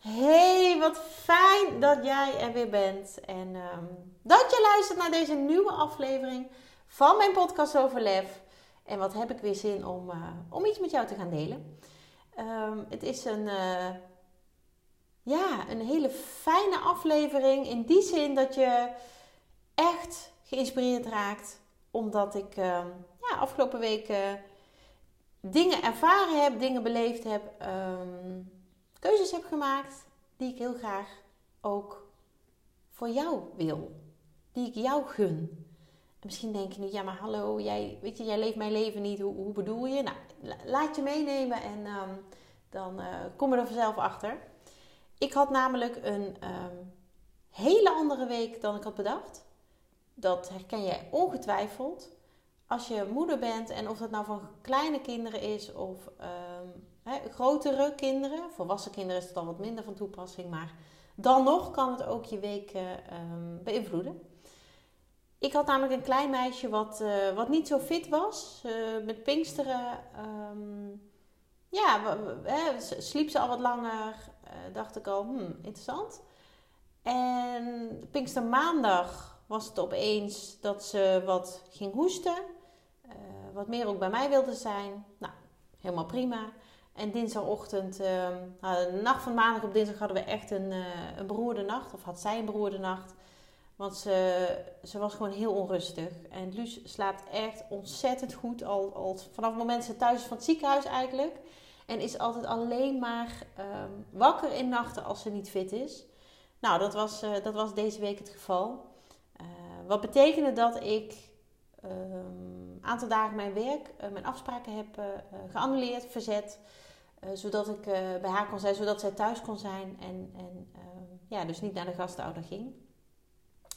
Hey, wat fijn dat jij er weer bent. En ehm, dat je luistert naar deze nieuwe aflevering van mijn podcast over lef. En wat heb ik weer zin om, uh, om iets met jou te gaan delen. Um, het is een, uh, ja, een hele fijne aflevering. In die zin dat je echt geïnspireerd raakt. Omdat ik uh, ja, afgelopen weken dingen ervaren heb, dingen beleefd heb. Keuzes heb gemaakt die ik heel graag ook voor jou wil. Die ik jou gun. misschien denk je nu, ja maar hallo, jij, weet je, jij leeft mijn leven niet, hoe, hoe bedoel je? Nou, laat je meenemen en um, dan uh, kom je er vanzelf achter. Ik had namelijk een um, hele andere week dan ik had bedacht. Dat herken jij ongetwijfeld. Als je moeder bent en of dat nou van kleine kinderen is of um, grotere kinderen, volwassen kinderen is het al wat minder van toepassing, maar dan nog kan het ook je week uh, um, beïnvloeden. Ik had namelijk een klein meisje wat, uh, wat niet zo fit was. Uh, met Pinksteren, um, ja, sliep ze al wat langer. dacht ik al, hmm, interessant. En Pinkstermaandag was het opeens dat ze wat ging hoesten. wat meer ook bij mij wilde zijn. Nou, helemaal prima. En dinsdagochtend, uh, de nacht van maandag op dinsdag hadden we echt een, uh, een beroerde nacht. Of had zij een beroerde nacht. Want ze, ze was gewoon heel onrustig. En Luus slaapt echt ontzettend goed. Al, al vanaf het moment ze thuis is van het ziekenhuis eigenlijk. En is altijd alleen maar um, wakker in nachten als ze niet fit is. Nou, dat was, uh, dat was deze week het geval. Uh, wat betekende dat ik een um, aantal dagen mijn werk, mijn afspraken heb geannuleerd, verzet. Uh, zodat ik uh, bij haar kon zijn, zodat zij thuis kon zijn en, en uh, ja, dus niet naar de gastouder ging.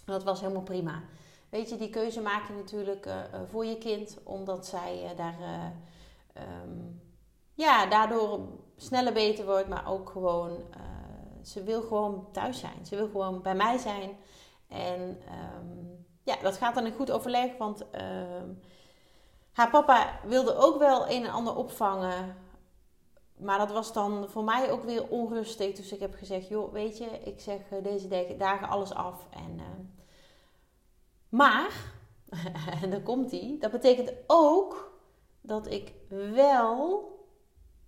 Dat was helemaal prima. Weet je, die keuze maak je natuurlijk eh, voor je kind, omdat zij daar, um, ja, daardoor sneller beter wordt, maar ook gewoon, ze wil gewoon thuis zijn. Ze wil gewoon bij mij zijn. En um, ja, dat gaat dan in goed overleg, want ehm, haar papa wilde ook wel een en ander opvangen maar dat was dan voor mij ook weer onrustig. Dus ik heb gezegd, joh, weet je, ik zeg uh, deze dagen alles af. En, uh, maar, en dan komt die, dat betekent ook dat ik wel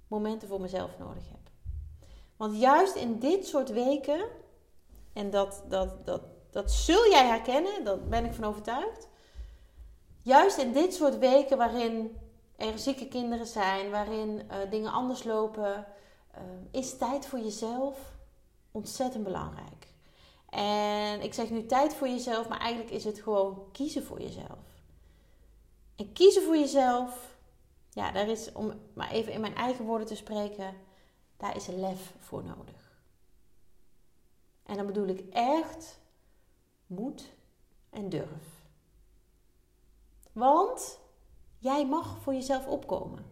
momenten voor mezelf nodig heb. Want juist in dit soort weken, en dat, dat, dat, dat zul jij herkennen, daar ben ik van overtuigd. Juist in dit soort weken waarin er zieke kinderen zijn, waarin uh, dingen anders lopen, uh, is tijd voor jezelf ontzettend belangrijk. En ik zeg nu tijd voor jezelf, maar eigenlijk is het gewoon kiezen voor jezelf. En kiezen voor jezelf, ja, daar is, om maar even in mijn eigen woorden te spreken, daar is lef voor nodig. En dan bedoel ik echt moed en durf. Want Jij mag voor jezelf opkomen.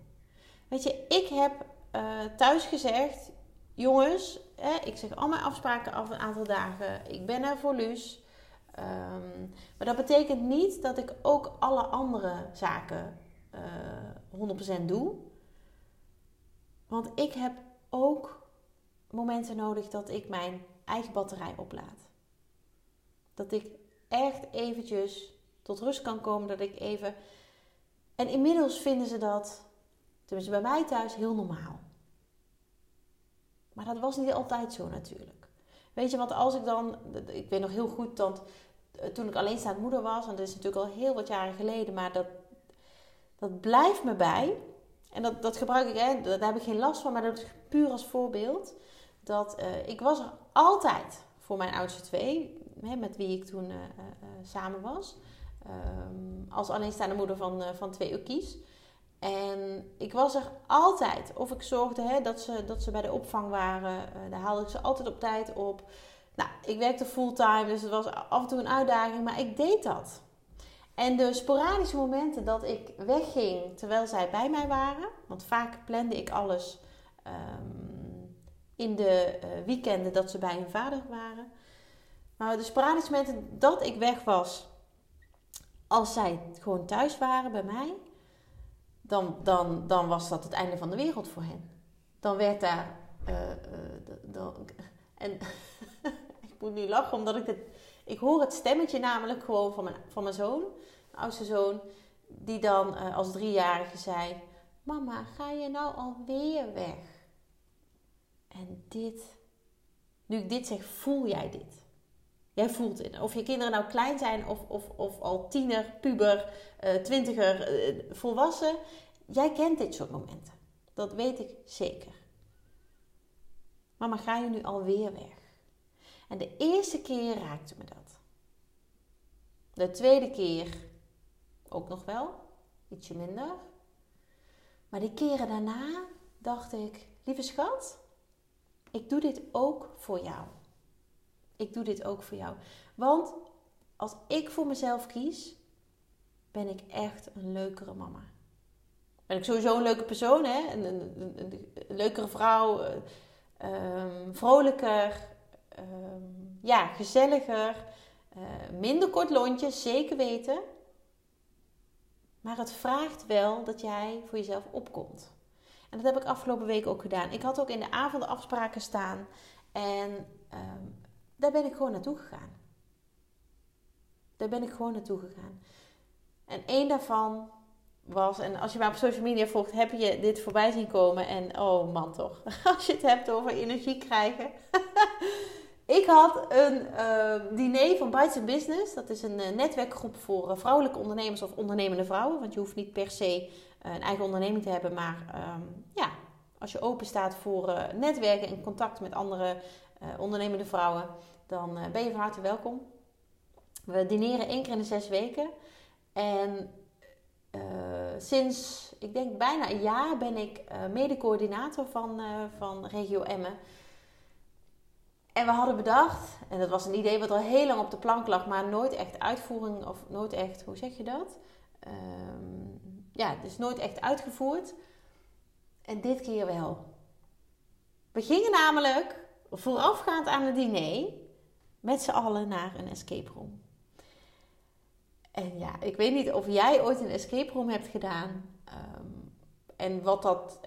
Weet je, ik heb uh, thuis gezegd, jongens, hè, ik zeg al mijn afspraken af een aantal dagen. Ik ben er voor Luus. Um, maar dat betekent niet dat ik ook alle andere zaken uh, eh, 100% doe. Want ik heb ook momenten nodig dat ik mijn eigen batterij oplaad. Dat ik echt eventjes tot rust kan komen. Dat ik even en inmiddels vinden ze dat, tenminste bij mij thuis, heel normaal. Maar dat was niet altijd zo natuurlijk. Weet je, want als ik dan, ik weet nog heel goed dat eh, toen ik alleenstaand moeder was, en dat is natuurlijk al heel wat jaren geleden, maar dat, dat blijft me bij. En dat, dat gebruik ik, hè, daar heb ik geen last van, maar dat is puur als voorbeeld. Dat uh, ik was er altijd voor mijn oudste twee, hè, met wie ik toen uh, samen was. Um, als alleenstaande moeder van, uh, van twee kies. En ik was er altijd. Of ik zorgde hè, dat, ze, dat ze bij de opvang waren. Uh, daar haalde ik ze altijd op tijd op. Nou, ik werkte fulltime, dus het was af en toe een uitdaging, maar ik deed dat. En de sporadische momenten dat ik wegging terwijl zij bij mij waren, want vaak plande ik alles ehm, in de uh, weekenden dat ze bij hun vader waren. Maar de sporadische momenten dat ik weg was, als zij gewoon thuis waren bij mij, dan, dan, dan was dat het einde van de wereld voor hen. Dan werd daar. Uh, dan, en ik moet nu lachen omdat ik het. Ik hoor het stemmetje namelijk gewoon van mijn, van mijn zoon, mijn oudste zoon, die dan uh, als driejarige zei: Mama, ga je nou alweer weg? En dit, nu ik dit zeg, voel jij dit? Jij voelt het. Of je kinderen nou klein zijn of, of, of al tiener, puber, uh, twintiger, uh, volwassen. Jij kent dit soort momenten. Dat weet ik zeker. Mama, ga je nu alweer weg? En de eerste keer raakte me dat. De tweede keer ook nog wel, ietsje minder. Maar die keren daarna dacht ik, lieve schat, ik doe dit ook voor jou. Ik doe dit ook voor jou. Want als ik voor mezelf kies, ben ik echt een leukere mama. Ben ik sowieso een leuke persoon, hè? Een, leukere vrouw, um, vrolijker, um, ja, gezelliger, uh, minder kort lontje, zeker weten. Maar het vraagt wel dat jij voor jezelf opkomt. En dat heb ik afgelopen week ook gedaan. Ik had ook in de avond afspraken staan. En um, daar ben ik gewoon naartoe gegaan. Daar ben ik gewoon naartoe gegaan. En één daarvan was, en als je mij op social media volgt, heb je dit voorbij zien komen. En oh man toch, als je het hebt over energie krijgen. ik had een uh, diner van Bites Business. Dat is een uh, netwerkgroep voor uh, vrouwelijke ondernemers of ondernemende vrouwen. Want je hoeft niet per se een eigen onderneming te hebben. Maar um, ja, als je open staat voor netwerken en contact met andere ondernemende vrouwen dan eh, ben je van harte welkom. We dineren één keer in de zes weken. En uh, sinds, ik denk bijna een jaar, ben ik uh, mede-coördinator van, van Regio Emmen. En we hadden bedacht, en dat was een idee wat al heel lang op de plank lag, maar nooit echt uitvoering, of nooit echt, hoe zeg je dat? Um, ja, dus nooit echt uitgevoerd. En dit keer wel. We gingen namelijk voorafgaand aan het diner met z'n allen naar een escape room. En ja, ik weet niet of jij ooit een escape room hebt gedaan. Um, en wat dat,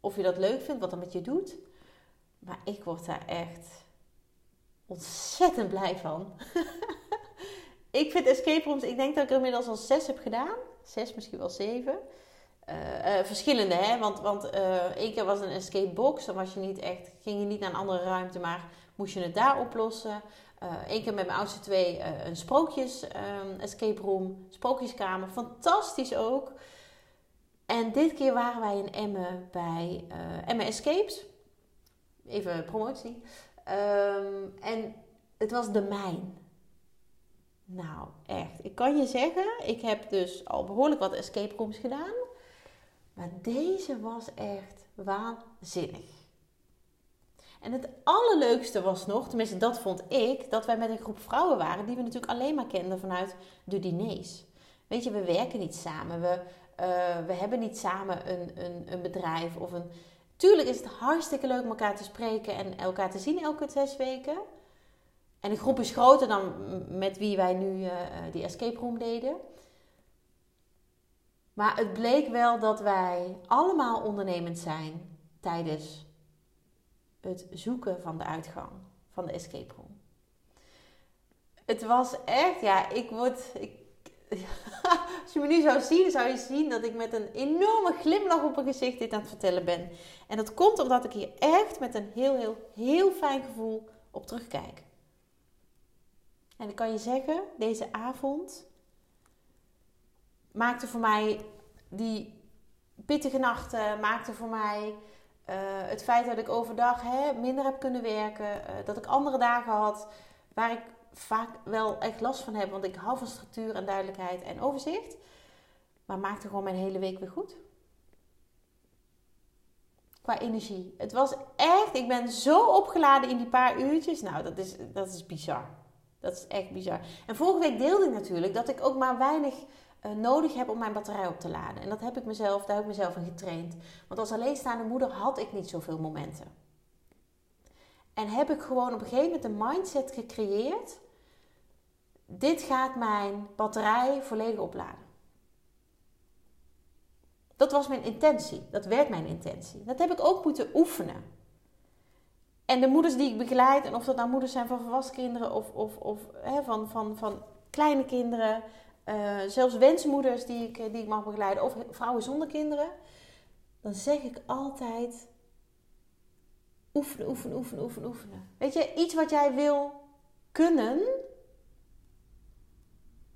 of je dat leuk vindt, wat dat met je doet. Maar ik word daar echt ontzettend blij van. ik vind escape rooms, ik denk dat ik er inmiddels al zes heb gedaan. Zes, misschien wel zeven. Uh, uh, verschillende, hè? Want, want uh, één keer was een escape box. Dan was je niet echt, ging je niet naar een andere ruimte, maar moest je het daar oplossen. Eén uh, keer met mijn oudste twee uh, een sprookjes um, escape room, sprookjeskamer. Fantastisch ook. En dit keer waren wij in Emmen bij uh, Escapes. Even promotie. Um, en het was de mijn. Nou, echt. Ik kan je zeggen, ik heb dus al behoorlijk wat escape rooms gedaan. Maar deze was echt waanzinnig. En het allerleukste was nog, tenminste dat vond ik, dat wij met een groep vrouwen waren die we natuurlijk alleen maar kenden vanuit de diners. Weet je, we werken niet samen, we, uh, we hebben niet samen een, een, een bedrijf of een... Tuurlijk is het hartstikke leuk om elkaar te spreken en elkaar te zien elke zes weken. En de groep is groter dan met wie wij nu uh, die escape room deden. Maar het bleek wel dat wij allemaal ondernemend zijn tijdens het zoeken van de uitgang van de escape room. Het was echt, ja, ik word. Ik, als je me nu zou zien, zou je zien dat ik met een enorme glimlach op mijn gezicht dit aan het vertellen ben. En dat komt omdat ik hier echt met een heel, heel, heel fijn gevoel op terugkijk. En ik kan je zeggen, deze avond maakte voor mij die pittige nachten, maakte voor mij uh, het feit dat ik overdag hè, minder heb kunnen werken, uh, dat ik andere dagen had waar ik vaak wel echt last van heb, want ik hou van structuur en duidelijkheid en overzicht. Maar maakte gewoon mijn hele week weer goed. qua energie. Het was echt, ik ben zo opgeladen in die paar uurtjes. Nou, dat is, dat is bizar. Dat is echt bizar. En vorige week deelde ik natuurlijk dat ik ook maar weinig nodig heb om mijn batterij op te laden. En dat heb ik mezelf, daar heb ik mezelf in getraind. Want als alleenstaande moeder had ik niet zoveel momenten. En heb ik gewoon op een gegeven moment een mindset gecreëerd. Dit gaat mijn batterij volledig opladen. Dat was mijn intentie. Dat werd mijn intentie. Dat heb ik ook moeten oefenen. En de moeders die ik begeleid, en of dat nou moeders zijn van volwassen kinderen of, of, of hè, van, van, van kleine kinderen, uh, zelfs wensmoeders die ik, die ik mag begeleiden, of vrouwen zonder kinderen, dan zeg ik altijd: oefenen, oefenen, oefenen, oefenen. Weet je, iets wat jij wil kunnen,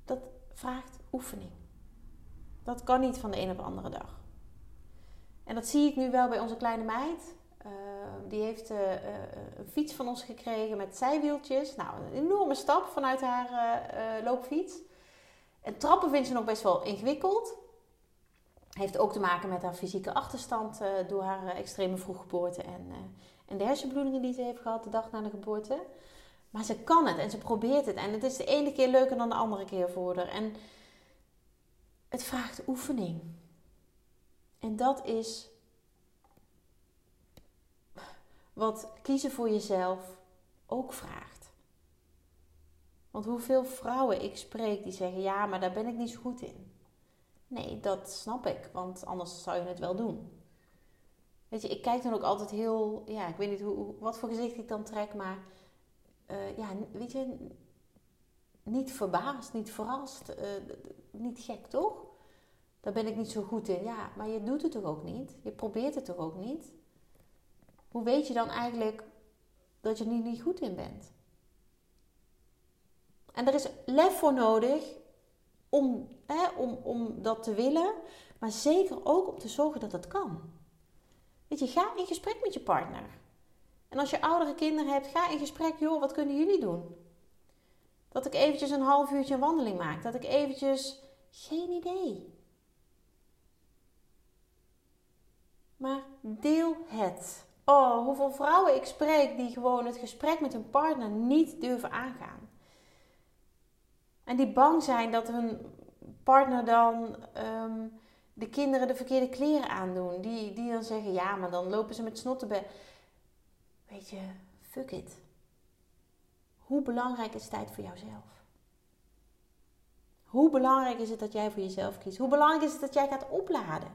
dat vraagt oefening. Dat kan niet van de een op de andere dag. En dat zie ik nu wel bij onze kleine meid. Uh, die heeft een fiets van ons gekregen met zijwieltjes. Nou, een enorme stap vanuit haar loopfiets. En trappen vindt ze nog best wel ingewikkeld. Heeft ook te maken met haar fysieke achterstand door haar extreme vroeggeboorte en, en de hersenbloedingen die ze heeft gehad de dag na de geboorte. Maar ze kan het en ze probeert het. En het is de ene keer leuker dan de andere keer voor haar. En het vraagt oefening. En dat is wat kiezen voor jezelf ook vraagt. Want hoeveel vrouwen ik spreek die zeggen: Ja, maar daar ben ik niet zo goed in. Nee, dat snap ik, want anders zou je het wel doen. Weet je, ik kijk dan ook altijd heel, ja, ik weet niet hoe, wat voor gezicht ik dan trek, maar uh, ja, weet je, niet verbaasd, niet verrast, uh, niet gek, toch? Daar ben ik niet zo goed in. Ja, maar je doet het toch ook niet? Je probeert het toch ook niet? Hoe weet je dan eigenlijk dat je er niet goed in bent? En er is lef voor nodig om, hè, om, om dat te willen, maar zeker ook om te zorgen dat het kan. Weet je, ga in gesprek met je partner. En als je oudere kinderen hebt, ga in gesprek, joh, wat kunnen jullie doen? Dat ik eventjes een half uurtje een wandeling maak. Dat ik eventjes, geen idee. Maar deel het. Oh, hoeveel vrouwen ik spreek die gewoon het gesprek met hun partner niet durven aangaan. En die bang zijn dat hun partner dan um, de kinderen de verkeerde kleren aandoen. Die, die dan zeggen, ja, maar dan lopen ze met snotten Weet je, fuck it. Hoe belangrijk is tijd voor jouzelf? Hoe belangrijk is het dat jij voor jezelf kiest? Hoe belangrijk is het dat jij gaat opladen?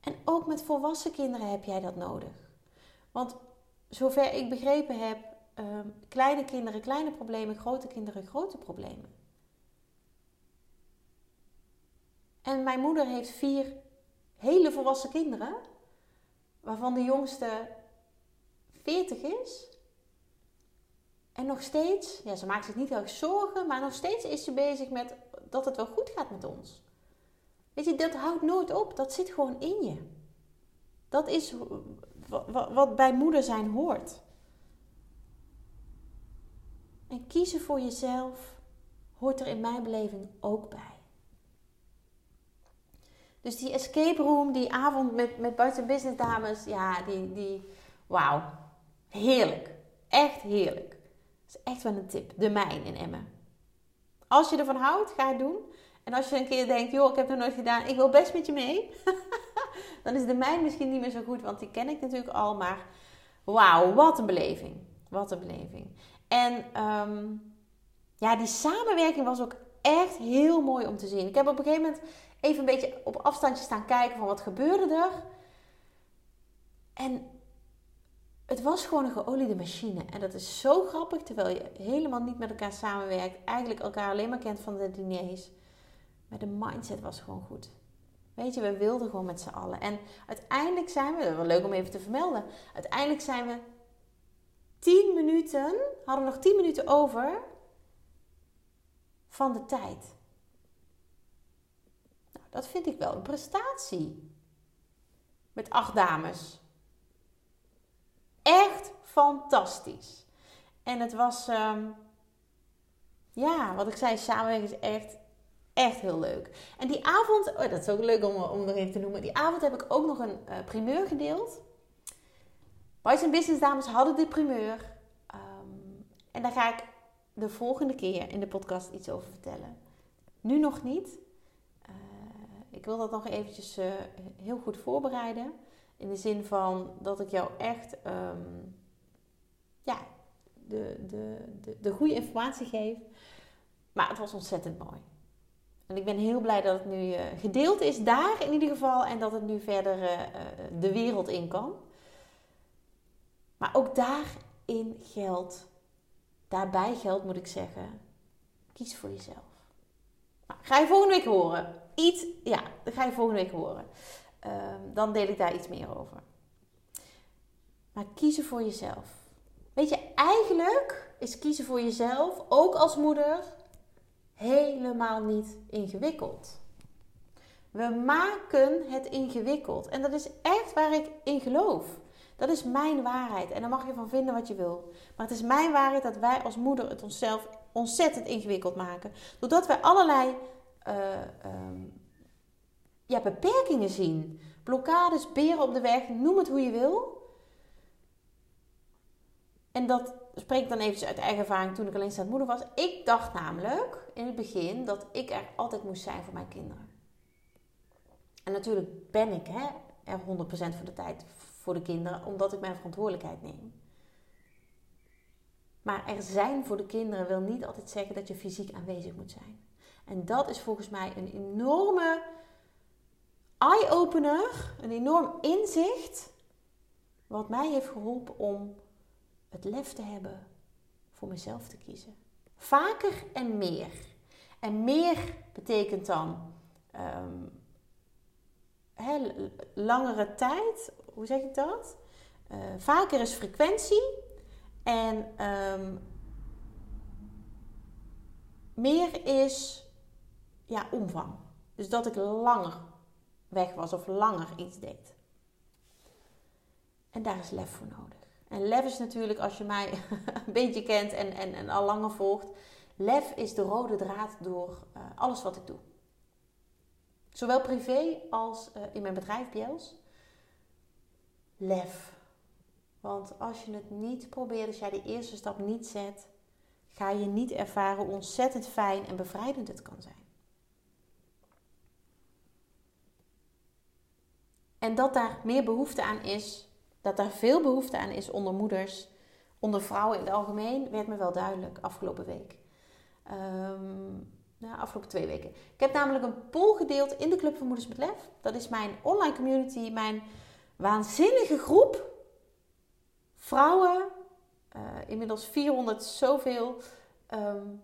En ook met volwassen kinderen heb jij dat nodig. Want zover ik begrepen heb, ehm, kleine kinderen kleine problemen, grote kinderen grote problemen. En mijn moeder heeft vier hele volwassen kinderen, waarvan de jongste 40 is. En nog steeds, ja, ze maakt zich niet erg zorgen, maar nog steeds is ze bezig met dat het wel goed gaat met ons. Weet je, dat houdt nooit op. Dat zit gewoon in je. Dat is wat bij moeder zijn hoort. En kiezen voor jezelf hoort er in mijn beleving ook bij. Dus die escape room, die avond met, met buiten business dames, ja, die, die wauw, heerlijk. Echt heerlijk. Dat is echt wel een tip. De mijn in Emmen. Als je ervan houdt, ga het doen. En als je een keer denkt, joh, ik heb het nooit gedaan, ik wil best met je mee. dan is de mijn misschien niet meer zo goed, want die ken ik natuurlijk al. Maar wauw, wat een beleving. Wat een beleving. En ehm, ja, die samenwerking was ook echt heel mooi om te zien. Ik heb op een gegeven moment even een beetje op afstandje staan kijken van wat gebeurde er. En het was gewoon een geoliede machine. En dat is zo grappig, terwijl je helemaal niet met elkaar samenwerkt. Eigenlijk elkaar alleen maar kent van de diners. Maar de mindset was gewoon goed. Weet je, we wilden gewoon met z'n allen. En uiteindelijk zijn we, wel leuk om even te vermelden. Uiteindelijk zijn we 10 minuten, hadden we nog 10 minuten over van de tijd. Nou, dat vind ik wel een prestatie. Met acht dames. Echt fantastisch. En het was, um, ja, wat ik zei, samenwerking is echt Echt heel leuk. En die avond, oh, dat is ook leuk om, om nog even te noemen. Die avond heb ik ook nog een uh, primeur gedeeld. En Business dames hadden de primeur. Um, en daar ga ik de volgende keer in de podcast iets over vertellen. Nu nog niet. Uh, ik wil dat nog eventjes uh, heel goed voorbereiden. In de zin van dat ik jou echt um, ja, de, de, de, de goede informatie geef. Maar het was ontzettend mooi. En ik ben heel blij dat het nu uh, gedeeld is daar in ieder geval. En dat het nu verder de wereld in kan. Maar ook daarin geldt, daarbij geldt moet ik zeggen, kies voor jezelf. Nou, ga je volgende week horen. Iets, ja, ga je volgende week horen. Uh, dan deel ik daar iets meer over. Maar kiezen voor jezelf. Weet je, eigenlijk is kiezen voor jezelf, ook als moeder, helemaal niet ingewikkeld. We maken het ingewikkeld. En dat is echt waar ik in geloof. Dat is mijn waarheid. En daar mag je van vinden wat je wil. Maar het is mijn waarheid dat wij als moeder het onszelf ontzettend ingewikkeld maken. Doordat wij allerlei uh, um, ja, beperkingen zien. Blokkades, beren op de weg, noem het hoe je wil. En dat spreek ik dan eventjes uit eigen ervaring toen ik alleenstaand moeder was. Ik dacht namelijk in het begin dat ik er altijd moest zijn voor mijn kinderen. En natuurlijk ben ik hè, er 100% van de tijd voor de kinderen, omdat ik mijn verantwoordelijkheid neem. Maar er zijn voor de kinderen wil niet altijd zeggen dat je fysiek aanwezig moet zijn. En dat is volgens mij een enorme eye-opener, een enorm inzicht, wat mij heeft geholpen om het lef te hebben voor mezelf te kiezen. Vaker en meer. En meer betekent dan um, langere tijd. Hoe zeg ik dat? Uh, vaker is frequentie. En um, meer is ja, omvang. Dus dat ik langer weg was of langer iets deed. En daar is lef voor nodig. En lef is natuurlijk, als je mij een beetje kent en, en, en al langer volgt, lef is de rode draad door uh, alles wat ik doe. Zowel privé als uh, in mijn bedrijf Biels. Lef. Want als je het niet probeert, als jij de eerste stap niet zet, ga je niet ervaren hoe ontzettend fijn en bevrijdend het kan zijn. En dat daar meer behoefte aan is dat daar veel behoefte aan is onder moeders, onder vrouwen in het algemeen, werd me wel duidelijk afgelopen week. Um, nou, afgelopen twee weken. Ik heb namelijk een poll gedeeld in de Club van Moeders met Lef. Dat is mijn online community, mijn waanzinnige groep vrouwen, uh, inmiddels 400 zoveel, um,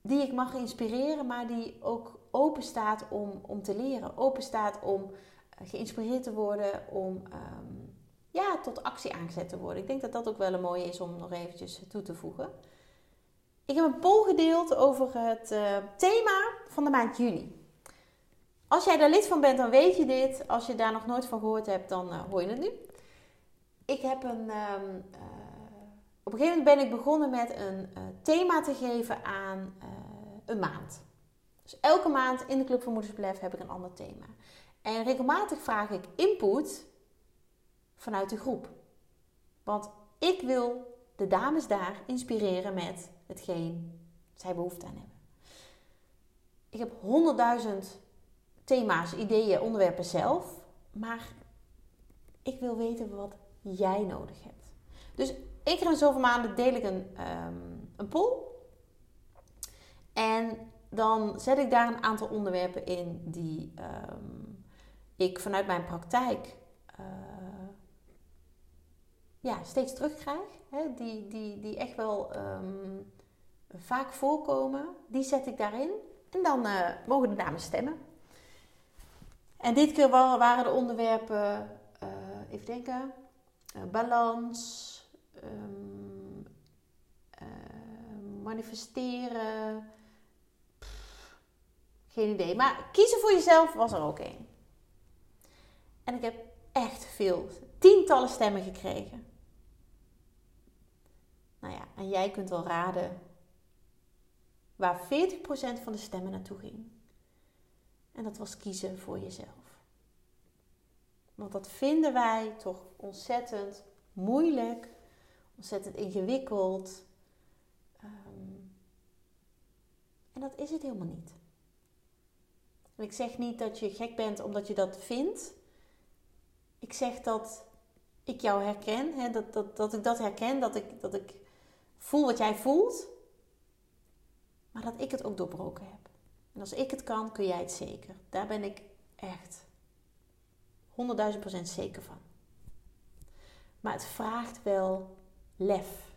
die ik mag inspireren, maar die ook open staat om, om te leren. Open staat om uh, geïnspireerd te worden, om um, ja, tot actie aangezet te worden. Ik denk dat dat ook wel een mooie is om nog eventjes toe te voegen. Ik heb een poll gedeeld over het uh, thema van de maand juni. Als jij daar lid van bent, dan weet je dit. Als je daar nog nooit van gehoord hebt, dan uh, hoor je het nu. Ik heb een. Um, uh, op een gegeven moment ben ik begonnen met een thema te geven aan een maand. Dus elke maand in de Club van Moeders heb ik een ander thema. En regelmatig vraag ik input vanuit de groep. Want ik wil de dames daar inspireren met hetgeen zij behoefte aan hebben. Ik heb honderdduizend thema's, ideeën, onderwerpen zelf, maar ik wil weten wat jij nodig hebt. Dus één keer zoveel maanden deel ik een, um, een poll. En dan zet ik daar een aantal onderwerpen in die um, ik vanuit mijn praktijk uh, ja, steeds terugkrijg. Hè, die, die, die echt wel um, vaak voorkomen. Die zet ik daarin. En dan uh, mogen de dames stemmen. En dit keer waren de onderwerpen, uh, even denken, uh, balans, um, manifesteren. Geen idee. Maar kiezen voor jezelf was er ook één. En ik heb echt veel, tientallen stemmen gekregen. En jij kunt wel raden waar 40% van de stemmen naartoe ging. En dat was kiezen voor jezelf. Want dat vinden wij toch ontzettend moeilijk, ontzettend ingewikkeld. Ehm, en dat is het helemaal niet. En ik zeg niet dat je gek bent omdat je dat vindt. Ik zeg dat ik jou herken, hè, dat, dat, dat ik dat herken, dat ik, dat ik voel wat jij voelt, maar dat ik het ook doorbroken heb. En als ik het kan, kun jij het zeker. Daar ben ik echt 100.000 procent zeker van. Maar het vraagt wel lef.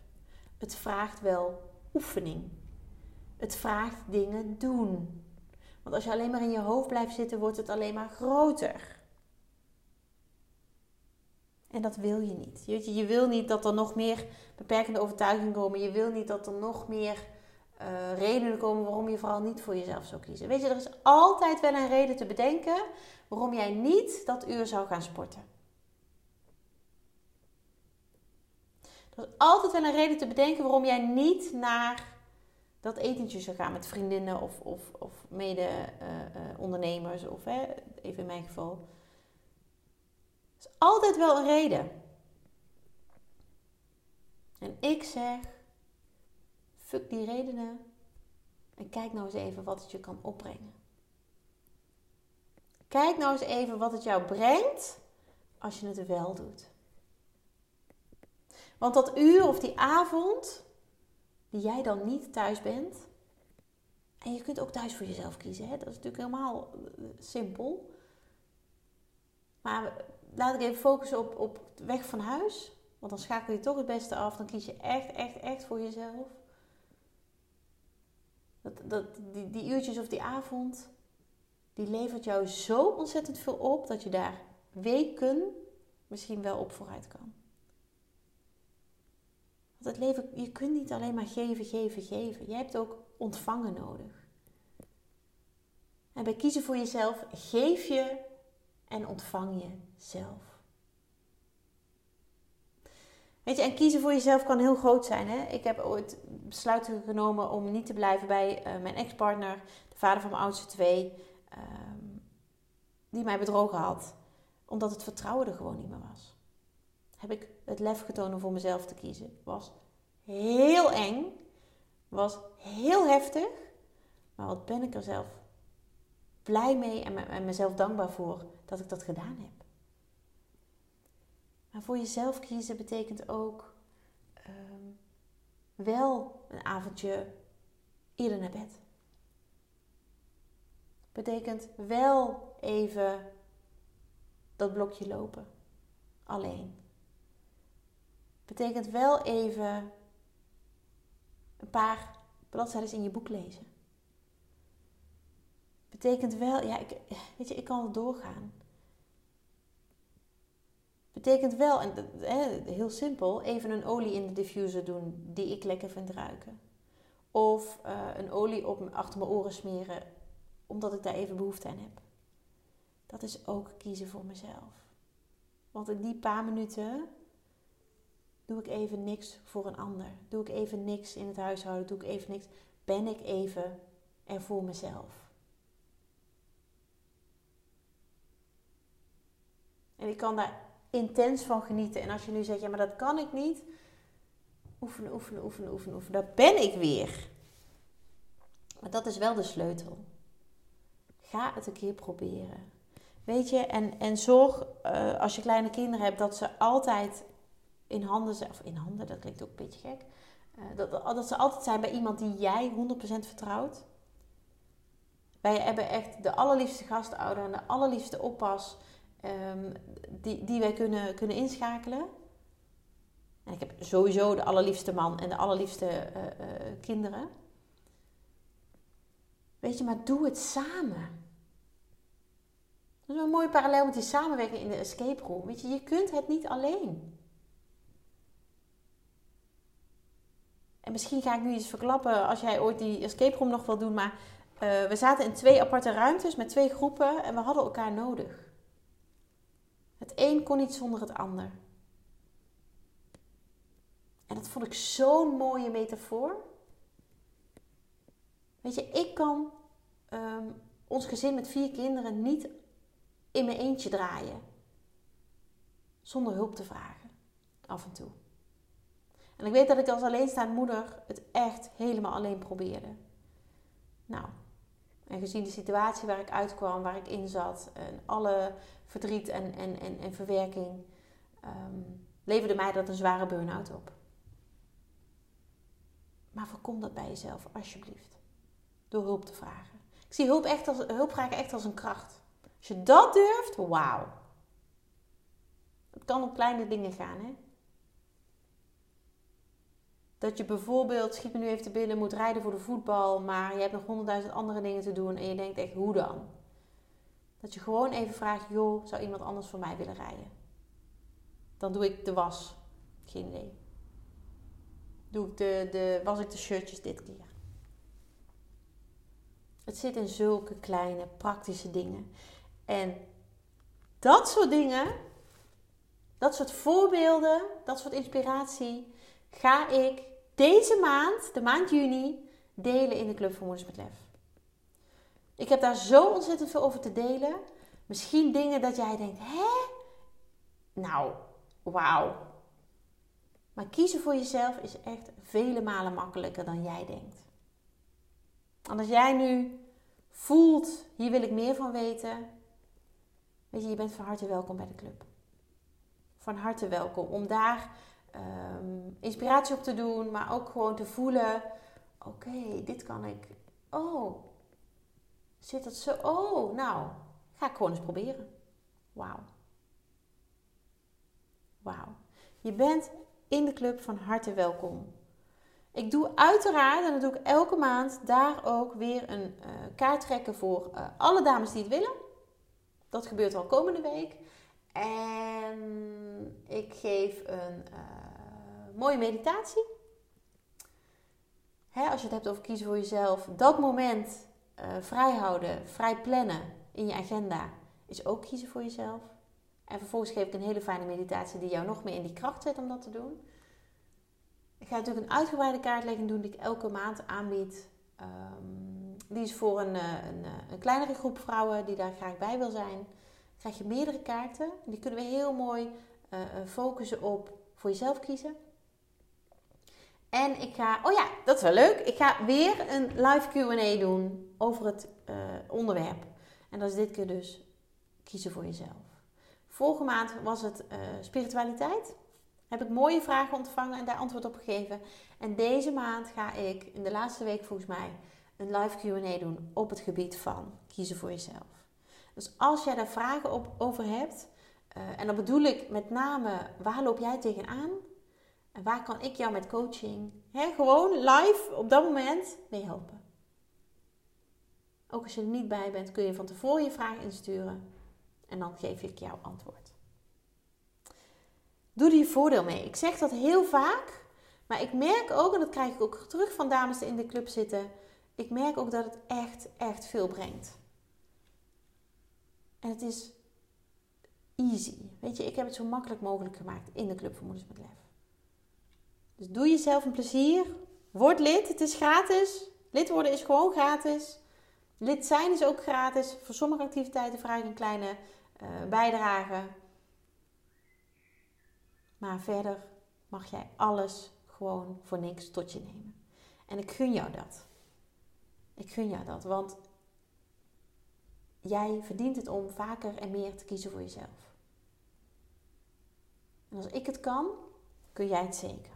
Het vraagt wel oefening. Het vraagt dingen doen. Want als je alleen maar in je hoofd blijft zitten, wordt het alleen maar groter. En dat wil je niet. Je, je wil niet dat er nog meer beperkende overtuigingen komen. Je wil niet dat er nog meer uh, redenen komen waarom je vooral niet voor jezelf zou kiezen. Weet je, er is altijd wel een reden te bedenken waarom jij niet dat uur zou gaan sporten. Er is altijd wel een reden te bedenken waarom jij niet naar dat etentje zou gaan met vriendinnen of, of, of mede-ondernemers. Uh, uh, of hè, even in mijn geval. Is altijd wel een reden. En ik zeg Fuck die redenen. En kijk nou eens even wat het je kan opbrengen. Kijk nou eens even wat het jou brengt als je het wel doet. Want dat uur of die avond die jij dan niet thuis bent. En je kunt ook thuis voor jezelf kiezen. Hè? Dat is natuurlijk helemaal eh, simpel. Maar laat ik even focussen op, op weg van huis. Want dan schakel je toch het beste af. Dan kies je echt, echt, echt voor jezelf. Dat, dat, die, die uurtjes of die avond, die levert jou zo ontzettend veel op dat je daar weken misschien wel op vooruit kan. Want het leven, je kunt niet alleen maar geven, geven, geven. Je hebt ook ontvangen nodig. En bij kiezen voor jezelf geef je en ontvang je zelf. Weet je, en kiezen voor jezelf kan heel groot zijn. Hè? Ik heb ooit besluiten genomen om niet te blijven bij uh, mijn ex-partner, de vader van mijn oudste twee, ehm, die mij bedrogen had. Omdat het vertrouwen er gewoon niet meer was. Heb ik het lef getoond om voor mezelf te kiezen. Was heel eng. Was heel heftig. Maar wat ben ik er zelf blij mee en mezelf dankbaar voor dat ik dat gedaan heb. Maar voor jezelf kiezen betekent ook ehm, wel een avondje eerder naar bed. Betekent wel even dat blokje lopen. Alleen. Betekent wel even een paar bladzijden in je boek lezen. Betekent wel, ja, ik, weet je, ik kan het doorgaan. Betekent wel, en heel simpel, even een olie in de diffuser doen die ik lekker vind ruiken. Of uh, een olie op, achter mijn oren smeren, omdat ik daar even behoefte aan heb. Dat is ook kiezen voor mezelf. Want in die paar minuten doe ik even niks voor een ander. Doe ik even niks in het huishouden, doe ik even niks. Ben ik even er voor mezelf. En ik kan daar intens van genieten. En als je nu zegt, ja, maar dat kan ik niet. Oefenen, oefenen, oefenen, oefenen, oefenen. Daar ben ik weer. Maar dat is wel de sleutel. Ga het een keer proberen. Weet je, en, en zorg uh, als je kleine kinderen hebt dat ze altijd in handen zijn. Of in handen, dat klinkt ook een beetje gek. Uh, dat, dat ze altijd zijn bij iemand die jij 100% vertrouwt. Wij hebben echt de allerliefste gastouder en de allerliefste oppas. Ehm, die, die wij kunnen, kunnen inschakelen. En ik heb sowieso de allerliefste man en de allerliefste uh, uh, kinderen. Weet je, maar doe het samen. Dat is een mooie parallel met die samenwerking in de escape room. Weet je, je kunt het niet alleen. En misschien ga ik nu iets verklappen als jij ooit die escape room nog wil doen. Maar uh, we zaten in twee aparte ruimtes met twee groepen en we hadden elkaar nodig. Het een kon niet zonder het ander. En dat vond ik zo'n mooie metafoor. Weet je, ik kan ehm, ons gezin met vier kinderen niet in mijn eentje draaien. Zonder hulp te vragen. Af en toe. En ik weet dat ik als alleenstaande moeder het echt helemaal alleen probeerde. Nou, en gezien de situatie waar ik uitkwam, waar ik in zat, en alle verdriet en, en, en, en verwerking, um, leverde mij dat een zware burn-out op. Maar voorkom dat bij jezelf, alsjeblieft. Door hulp te vragen. Ik zie hulp, echt als, hulp vragen echt als een kracht. Als je dat durft, wauw. Het kan om kleine dingen gaan, hè. Dat je bijvoorbeeld, schiet me nu even te binnen, moet rijden voor de voetbal, maar je hebt nog honderdduizend andere dingen te doen en je denkt echt, hoe dan? Dat je gewoon even vraagt, joh, zou iemand anders voor mij willen rijden? Dan doe ik de was. Geen idee. Doe ik de, de, was ik de shirtjes dit keer. Het zit in zulke kleine, praktische dingen. En dat soort dingen, dat soort voorbeelden, dat soort inspiratie, ga ik deze maand, de maand juni, delen in de Club voor Moeders met Lef. Ik heb daar zo ontzettend veel over te delen. Misschien dingen dat jij denkt, hè? Nou, wauw. Maar kiezen voor jezelf is echt vele malen makkelijker dan jij denkt. En als jij nu voelt, hier wil ik meer van weten, weet je, je bent van harte welkom bij de club. Van harte welkom om daar Ehm, inspiratie op te doen, maar ook gewoon te voelen: oké, dit kan ik. Oh, zit dat zo? Oh, nou, ga ik gewoon eens proberen. Wauw. Wauw. Je bent in de club van harte welkom. Ik doe uiteraard, en dat doe ik elke maand, daar ook weer een uh, kaart trekken voor uh, alle dames die het willen. Dat gebeurt al komende week. En ik geef een uh, mooie meditatie. Hè, als je het hebt over kiezen voor jezelf, dat moment uh, vrij houden, vrij plannen in je agenda, is ook kiezen voor jezelf. En vervolgens geef ik een hele fijne meditatie die jou nog meer in die kracht zet om dat te doen. Ik ga natuurlijk een uitgebreide kaartlegging doen die ik elke maand aanbied. Um, die is voor een, eh, een, eh, een, kleinere groep vrouwen die daar graag bij wil zijn. Krijg je meerdere kaarten. Die kunnen we heel mooi focussen op voor jezelf kiezen. En ik ga, oh ja, dat is wel leuk. Ik ga weer een live QA doen over het uh, onderwerp. En dat is dit keer dus kiezen voor jezelf. Vorige maand was het uh, spiritualiteit. Heb ik mooie vragen ontvangen en daar antwoord op gegeven. En deze maand ga ik, in de laatste week volgens mij, een live QA doen op het gebied van kiezen voor jezelf. Dus als jij daar vragen op, over hebt, uh, en dan bedoel ik met name waar loop jij tegenaan? En waar kan ik jou met coaching, hè, gewoon live op dat moment, mee helpen? Ook als je er niet bij bent, kun je van tevoren je vraag insturen en dan geef ik jou antwoord. Doe er je voordeel mee. Ik zeg dat heel vaak, maar ik merk ook, en dat krijg ik ook terug van dames die in de club zitten, ik merk ook dat het echt, echt veel brengt. En het is easy. Weet je, ik heb het zo makkelijk mogelijk gemaakt in de Club voor Moeders met Lef. Dus doe jezelf een plezier. Word lid, het is gratis. Lid worden is gewoon gratis. Lid zijn is ook gratis. Voor sommige activiteiten vraag ik een kleine uh, bijdrage. Maar verder mag jij alles gewoon voor niks tot je nemen. En ik gun jou dat. Ik gun jou dat, want jij verdient het om vaker en meer te kiezen voor jezelf. En als ik het kan, kun jij het zeker.